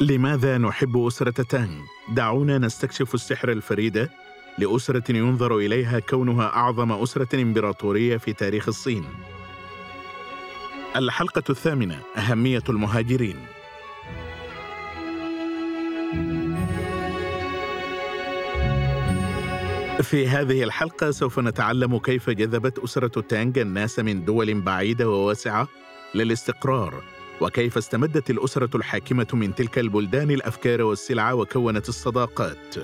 لماذا نحب أسرة تانغ؟ دعونا نستكشف السحر الفريد لأسرة ينظر إليها كونها أعظم أسرة إمبراطورية في تاريخ الصين. الحلقة الثامنة أهمية المهاجرين. في هذه الحلقة سوف نتعلم كيف جذبت أسرة تانغ الناس من دول بعيدة وواسعة للاستقرار وكيف استمدت الأسرة الحاكمة من تلك البلدان الأفكار والسلع وكونت الصداقات.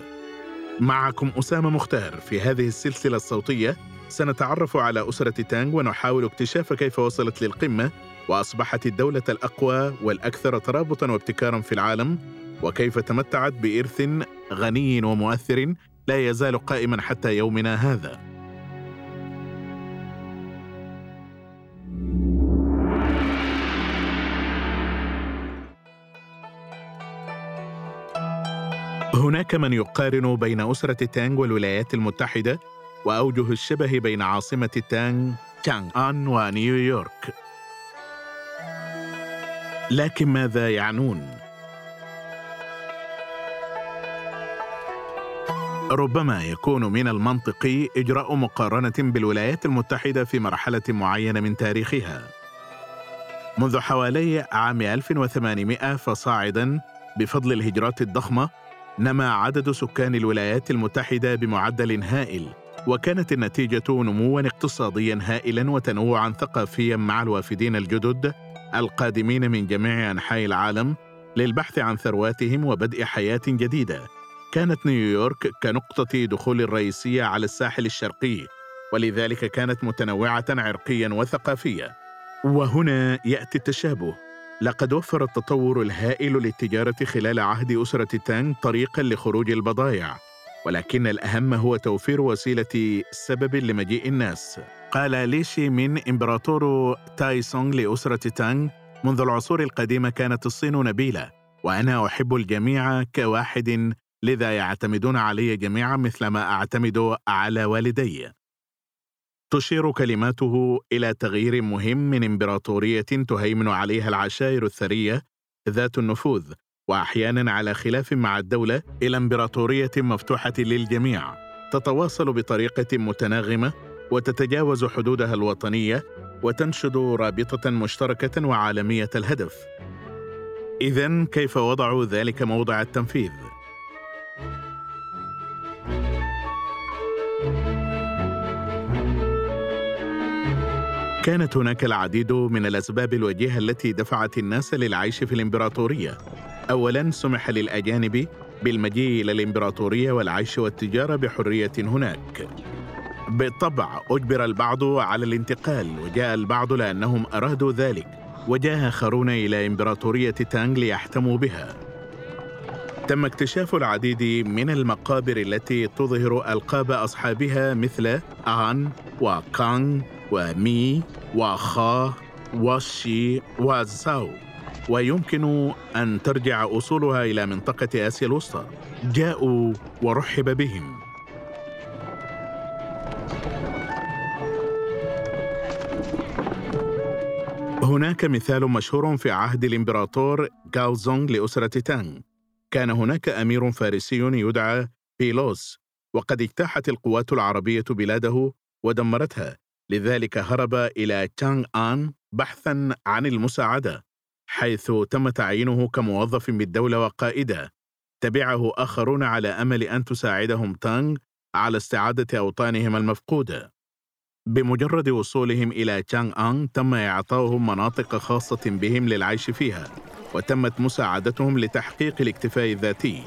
معكم أسامة مختار في هذه السلسلة الصوتية سنتعرف على أسرة تانغ ونحاول اكتشاف كيف وصلت للقمة وأصبحت الدولة الأقوى والأكثر ترابطا وابتكارا في العالم وكيف تمتعت بإرث غني ومؤثر لا يزال قائما حتى يومنا هذا. هناك من يقارن بين أسرة تانغ والولايات المتحدة وأوجه الشبه بين عاصمة تانغ تانغ آن ونيويورك لكن ماذا يعنون؟ ربما يكون من المنطقي إجراء مقارنة بالولايات المتحدة في مرحلة معينة من تاريخها. منذ حوالي عام 1800 فصاعدا بفضل الهجرات الضخمة نما عدد سكان الولايات المتحدة بمعدل هائل وكانت النتيجة نموا اقتصاديا هائلا وتنوعا ثقافيا مع الوافدين الجدد القادمين من جميع أنحاء العالم للبحث عن ثرواتهم وبدء حياة جديدة. كانت نيويورك كنقطة دخول الرئيسية على الساحل الشرقي ولذلك كانت متنوعة عرقيا وثقافيا. وهنا يأتي التشابه. لقد وفر التطور الهائل للتجارة خلال عهد أسرة تانغ طريقا لخروج البضائع ولكن الأهم هو توفير وسيلة سبب لمجيء الناس. قال ليشي من إمبراطور تاي سونغ لأسرة تانغ منذ العصور القديمة كانت الصين نبيلة وأنا أحب الجميع كواحد لذا يعتمدون علي جميعا مثلما أعتمد على والدي. تشير كلماته إلى تغيير مهم من إمبراطورية تهيمن عليها العشائر الثرية ذات النفوذ واحيانا على خلاف مع الدولة إلى إمبراطورية مفتوحة للجميع. تتواصل بطريقة متناغمة وتتجاوز حدودها الوطنية وتنشد رابطة مشتركة وعالمية الهدف. اذا كيف وضعوا ذلك موضع التنفيذ؟ كانت هناك العديد من الأسباب الوجيهة التي دفعت الناس للعيش في الإمبراطورية. اولا سمح للأجانب بالمجيء إلى الإمبراطورية والعيش والتجارة بحرية هناك. بالطبع أجبر البعض على الانتقال وجاء البعض لأنهم أرادوا ذلك وجاء اخرون إلى إمبراطورية تانغ ليحتموا بها. تم اكتشاف العديد من المقابر التي تظهر ألقاب أصحابها مثل آن وكانغ ومي وخا وشي وزاو. ويمكن أن ترجع أصولها إلى منطقة آسيا الوسطى. جاءوا ورحب بهم. هناك مثال مشهور في عهد الإمبراطور غاوزونغ لأسرة تانغ. كان هناك أمير فارسي يدعى بيلوس وقد اجتاحت القوات العربية بلاده ودمرتها. لذلك هرب إلى تشانغ آن بحثا عن المساعدة حيث تم تعيينه كموظف بالدولة وقائدة. تبعه آخرون على أمل أن تساعدهم تانغ على استعادة أوطانهم المفقودة. بمجرد وصولهم إلى تشانغ آن تم إعطاؤهم مناطق خاصة بهم للعيش فيها. وتمت مساعدتهم لتحقيق الاكتفاء الذاتي.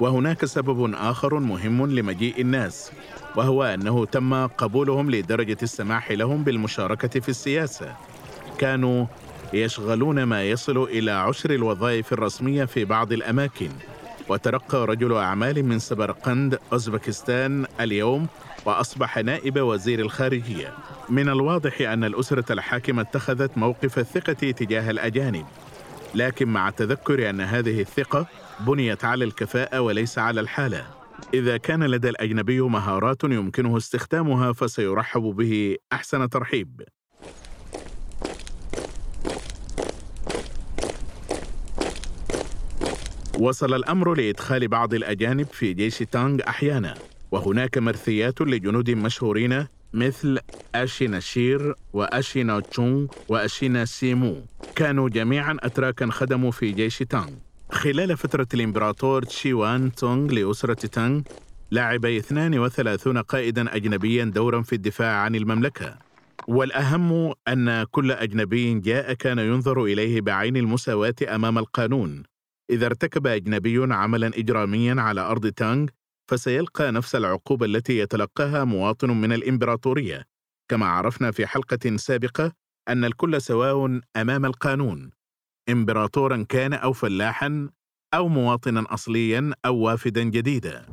وهناك سبب آخر مهم لمجيء الناس وهو أنه تم قبولهم لدرجة السماح لهم بالمشاركة في السياسة. كانوا يشغلون ما يصل إلى عشر الوظائف الرسمية في بعض الأماكن. وترقى رجل أعمال من سبرقند أوزبكستان اليوم وأصبح نائب وزير الخارجية. من الواضح أن الأسرة الحاكمة اتخذت موقف الثقة تجاه الأجانب. لكن مع التذكر أن هذه الثقة بنيت على الكفاءة وليس على الحالة. إذا كان لدى الأجنبي مهارات يمكنه استخدامها فسيرحب به أحسن ترحيب. وصل الأمر لإدخال بعض الأجانب في جيش تانغ أحيانا وهناك مرثيات لجنود مشهورين مثل أشينا شير وأشينا تشونغ وأشينا سيمو. كانوا جميعا أتراكا خدموا في جيش تانغ. خلال فترة الإمبراطور تشيوان تونغ لأسرة تانغ لعب 32 قائدا أجنبيا دورا في الدفاع عن المملكة. والأهم أن كل أجنبي جاء كان ينظر إليه بعين المساواة أمام القانون. إذا ارتكب أجنبي عملا إجراميا على أرض تانغ فسيلقى نفس العقوبة التي يتلقاها مواطن من الإمبراطورية. كما عرفنا في حلقة سابقة أن الكل سواء أمام القانون إمبراطورا كان أو فلاحا أو مواطنا أصليا أو وافدا جديدا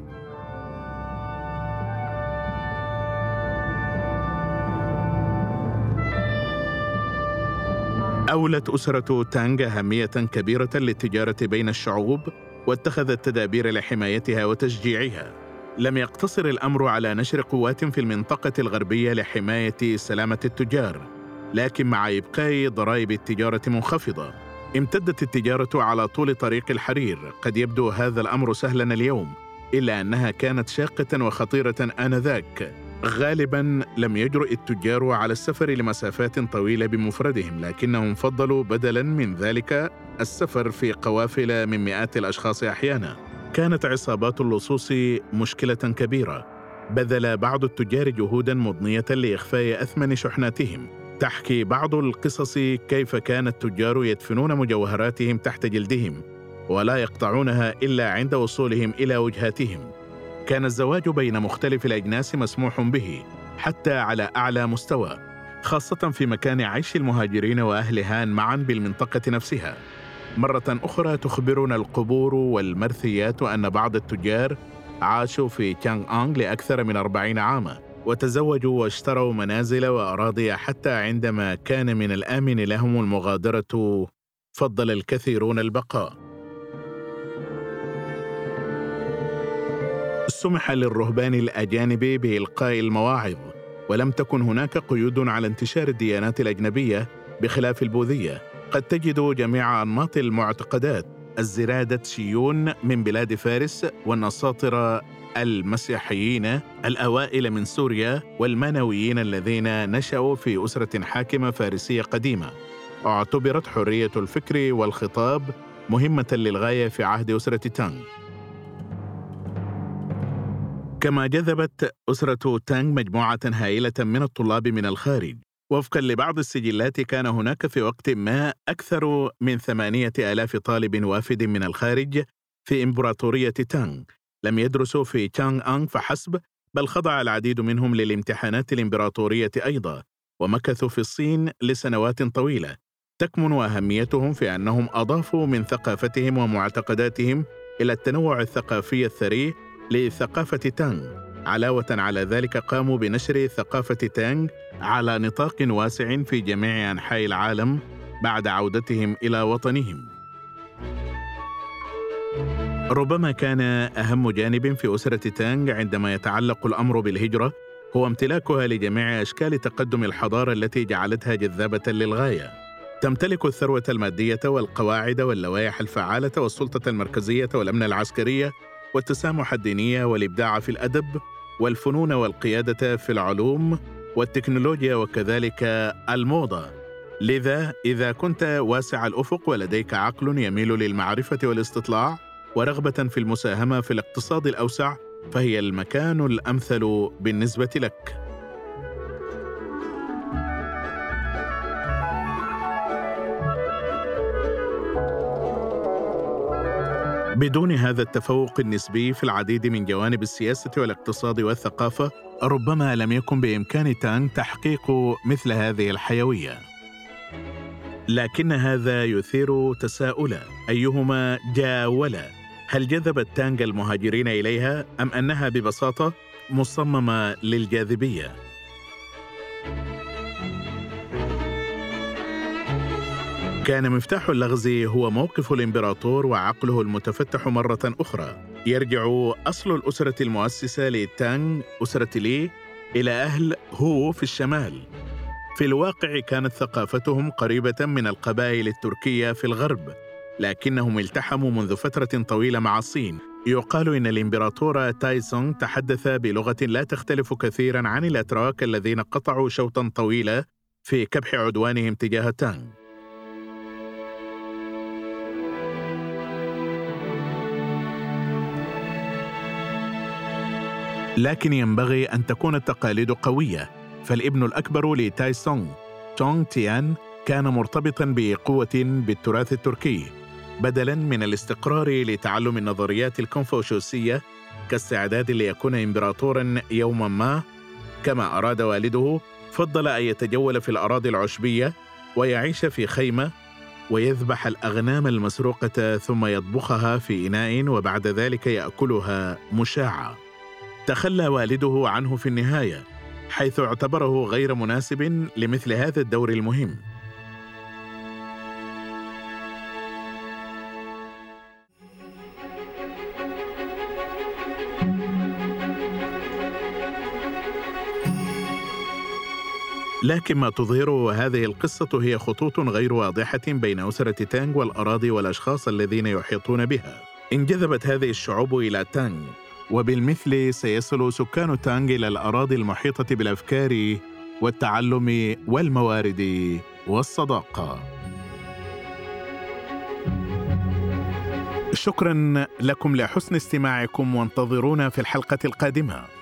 أولت أسرة تانغ أهمية كبيرة للتجارة بين الشعوب واتخذت تدابير لحمايتها وتشجيعها. لم يقتصر الأمر على نشر قوات في المنطقة الغربية لحماية سلامة التجار، لكن مع إبقاء ضرائب التجارة منخفضة. امتدت التجارة على طول طريق الحرير، قد يبدو هذا الأمر سهلا اليوم، إلا أنها كانت شاقة وخطيرة آنذاك. غالبا لم يجرؤ التجار على السفر لمسافات طويلة بمفردهم لكنهم فضلوا بدلا من ذلك السفر في قوافل من مئات الأشخاص أحيانا كانت عصابات اللصوص مشكلة كبيرة بذل بعض التجار جهودا مضنية لإخفاء أثمن شحناتهم تحكي بعض القصص كيف كان التجار يدفنون مجوهراتهم تحت جلدهم ولا يقطعونها إلا عند وصولهم إلى وجهاتهم. كان الزواج بين مختلف الأجناس مسموح به حتى على أعلى مستوى خاصة في مكان عيش المهاجرين وأهل هان معا بالمنطقة نفسها. مرة أخرى تخبرنا القبور والمرثيات أن بعض التجار عاشوا في تشانغ أنغ لأكثر من أربعين عاما. وتزوجوا واشتروا منازل وأراضي حتى عندما كان من الآمن لهم المغادرة فضل الكثيرون البقاء. سمح للرهبان الأجانب بإلقاء المواعظ ولم تكن هناك قيود على انتشار الديانات الأجنبية بخلاف البوذية. قد تجد جميع أنماط المعتقدات الزرادة شيون من بلاد فارس والنساطرة المسيحيين الأوائل من سوريا والمانويين الذين نشأوا في أسرة حاكمة فارسية قديمة. اعتبرت حرية الفكر والخطاب مهمة للغاية في عهد أسرة تانغ. كما جذبت أسرة تانغ مجموعة هائلة من الطلاب من الخارج. وفقا لبعض السجلات كان هناك في وقت ما أكثر من ثمانية آلاف طالب وافد من الخارج في إمبراطورية تانغ. لم يدرسوا في تشانغ أنغ فحسب بل خضع العديد منهم للامتحانات الإمبراطورية أيضا ومكثوا في الصين لسنوات طويلة. تكمن أهميتهم في أنهم أضافوا من ثقافتهم ومعتقداتهم إلى التنوع الثقافي الثري لثقافة تانغ. علاوة على ذلك قاموا بنشر ثقافة تانغ على نطاق واسع في جميع أنحاء العالم بعد عودتهم إلى وطنهم. ربما كان أهم جانب في أسرة تانغ عندما يتعلق الأمر بالهجرة هو امتلاكها لجميع أشكال تقدم الحضارة التي جعلتها جذابة للغاية. تمتلك الثروة المادية والقواعد واللوائح الفعالة والسلطة المركزية والأمن العسكرية والتسامح الديني والإبداع في الأدب والفنون والقيادة في العلوم والتكنولوجيا وكذلك الموضة. لذا إذا كنت واسع الأفق ولديك عقل يميل للمعرفة والاستطلاع ورغبة في المساهمة في الاقتصاد الأوسع فهي المكان الأمثل بالنسبة لك. بدون هذا التفوق النسبي في العديد من جوانب السياسة والاقتصاد والثقافة ربما لم يكن بإمكان تانغ تحقيق مثل هذه الحيوية. لكن هذا يثير تساؤلا. أيهما جاولا هل جذبت تانغ المهاجرين إليها أم أنها ببساطة مصممة للجاذبية؟ كان مفتاح اللغز هو موقف الإمبراطور وعقله المتفتح مرة أخرى. يرجع أصل الأسرة المؤسسة لتانغ أسرة لي إلى أهل هو في الشمال. في الواقع كانت ثقافتهم قريبة من القبائل التركية في الغرب لكنهم التحموا منذ فترة طويلة مع الصين. يقال إن الإمبراطور تايسونغ تحدث بلغة لا تختلف كثيرا عن الأتراك الذين قطعوا شوطا طويلا في كبح عدوانهم تجاه تانغ. لكن ينبغي أن تكون التقاليد قوية. فالابن الأكبر لتاي سونغ تونغ تيان كان مرتبطا بقوة بالتراث التركي بدلا من الاستقرار لتعلم النظريات الكونفوشيوسية كاستعداد ليكون إمبراطورا يوما ما. كما أراد والده فضل أن يتجول في الأراضي العشبية ويعيش في خيمة ويذبح الأغنام المسروقة ثم يطبخها في إناء وبعد ذلك يأكلها مشاعة تخلى والده عنه في النهاية حيث اعتبره غير مناسب لمثل هذا الدور المهم لكن ما تظهره هذه القصة هي خطوط غير واضحة بين أسرة تانغ والأراضي والأشخاص الذين يحيطون بها. انجذبت هذه الشعوب إلى تانغ وبالمثل سيصل سكان تانغ إلى الأراضي المحيطة بالأفكار والتعلم والموارد والصداقة. شكرا لكم لحسن استماعكم وانتظرونا في الحلقة القادمة.